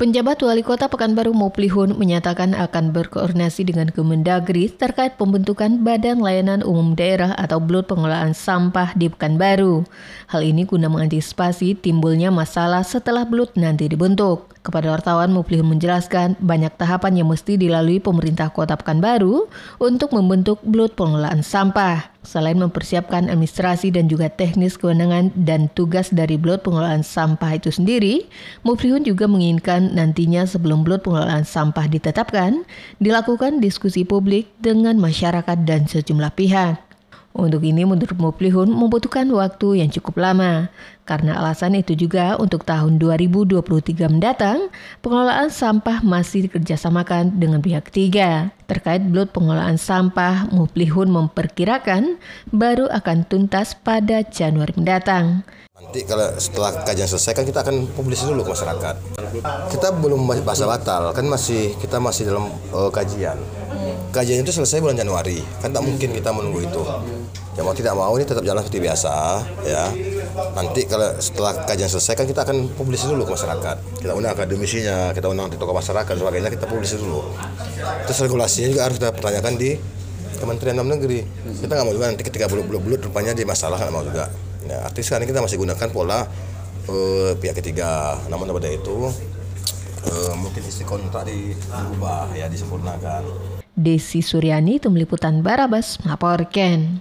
Penjabat Wali Kota Pekanbaru Muplihun menyatakan akan berkoordinasi dengan Kemendagri terkait pembentukan Badan Layanan Umum Daerah atau BLUT Pengelolaan Sampah di Pekanbaru. Hal ini guna mengantisipasi timbulnya masalah setelah BLUT nanti dibentuk. Kepada wartawan, Muplihun menjelaskan banyak tahapan yang mesti dilalui pemerintah Kota Pekanbaru untuk membentuk BLUT Pengelolaan Sampah. Selain mempersiapkan administrasi dan juga teknis kewenangan dan tugas dari Blot pengelolaan sampah itu sendiri, Muflihun juga menginginkan nantinya sebelum Blot pengelolaan sampah ditetapkan, dilakukan diskusi publik dengan masyarakat dan sejumlah pihak. Untuk ini menurut Muplihun membutuhkan waktu yang cukup lama. Karena alasan itu juga untuk tahun 2023 mendatang, pengelolaan sampah masih dikerjasamakan dengan pihak ketiga. Terkait blot pengelolaan sampah, Muplihun memperkirakan baru akan tuntas pada Januari mendatang. Nanti kalau setelah kajian selesai kan kita akan publis dulu ke masyarakat. Kita belum bahasa batal, kan masih kita masih dalam uh, kajian kajian itu selesai bulan Januari. Kan tak mungkin kita menunggu itu. Ya mau tidak mau ini tetap jalan seperti biasa ya. Nanti kalau setelah kajian selesai kan kita akan publis dulu ke masyarakat. Kita undang akademisinya kita undang tokoh masyarakat dan sebagainya kita publis dulu. Terus regulasinya juga harus kita pertanyakan di Kementerian Dalam Negeri. Kita nggak mau juga nanti ketika belum rupanya di masalah nggak mau juga. Ya artinya sekarang kita masih gunakan pola uh, pihak ketiga. Namun pada itu uh, mungkin isi kontrak diubah ya disempurnakan Desi Suryani, Tim Liputan Barabas, melaporkan.